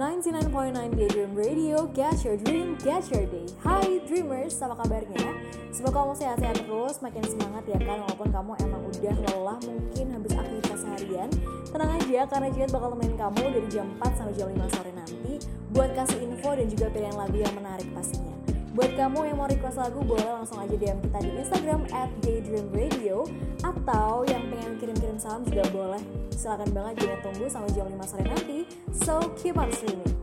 99.9 Daydream Radio, get your dream, get your day. Hai Dreamers, apa kabarnya? Semoga kamu sehat-sehat terus, makin semangat ya kan Walaupun kamu emang udah lelah mungkin habis aktivitas harian. Tenang aja, karena Jiat bakal temenin kamu dari jam 4 sampai jam 5 sore nanti. Buat kasih info dan juga pilihan lagu yang menarik pastinya. Buat kamu yang mau request lagu boleh langsung aja DM kita di Instagram at Daydream Radio Atau salam juga boleh. Silahkan banget jangan tunggu sampai jam 5 sore nanti. So keep on streaming